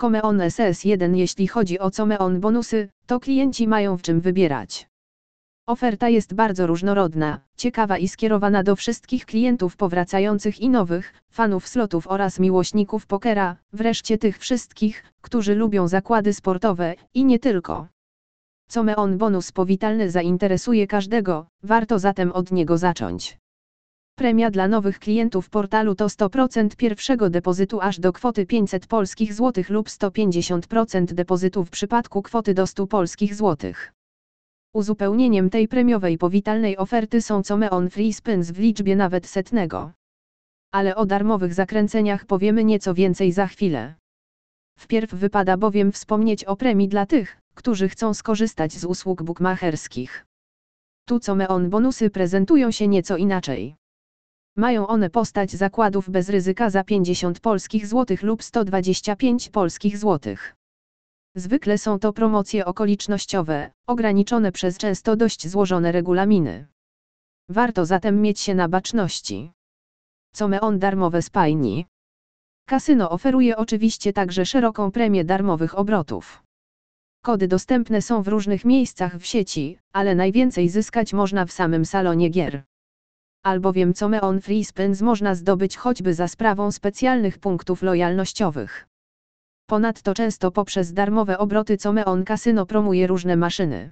Comeon SS1 Jeśli chodzi o Comeon bonusy, to klienci mają w czym wybierać. Oferta jest bardzo różnorodna, ciekawa i skierowana do wszystkich klientów powracających i nowych, fanów slotów oraz miłośników pokera, wreszcie tych wszystkich, którzy lubią zakłady sportowe, i nie tylko. Comeon bonus powitalny zainteresuje każdego, warto zatem od niego zacząć. Premia dla nowych klientów portalu to 100% pierwszego depozytu aż do kwoty 500 polskich złotych lub 150% depozytu w przypadku kwoty do 100 polskich złotych. Uzupełnieniem tej premiowej powitalnej oferty są Comeon Free Spins w liczbie nawet setnego. Ale o darmowych zakręceniach powiemy nieco więcej za chwilę. Wpierw wypada bowiem wspomnieć o premii dla tych, którzy chcą skorzystać z usług bukmacherskich. Tu Comeon bonusy prezentują się nieco inaczej. Mają one postać zakładów bez ryzyka za 50 polskich złotych lub 125 polskich złotych. Zwykle są to promocje okolicznościowe, ograniczone przez często dość złożone regulaminy. Warto zatem mieć się na baczności. Comeon darmowe spajni. Kasyno oferuje oczywiście także szeroką premię darmowych obrotów. Kody dostępne są w różnych miejscach w sieci, ale najwięcej zyskać można w samym salonie gier. Albowiem Comeon Free Spins można zdobyć choćby za sprawą specjalnych punktów lojalnościowych. Ponadto często poprzez darmowe obroty Comeon Casino promuje różne maszyny.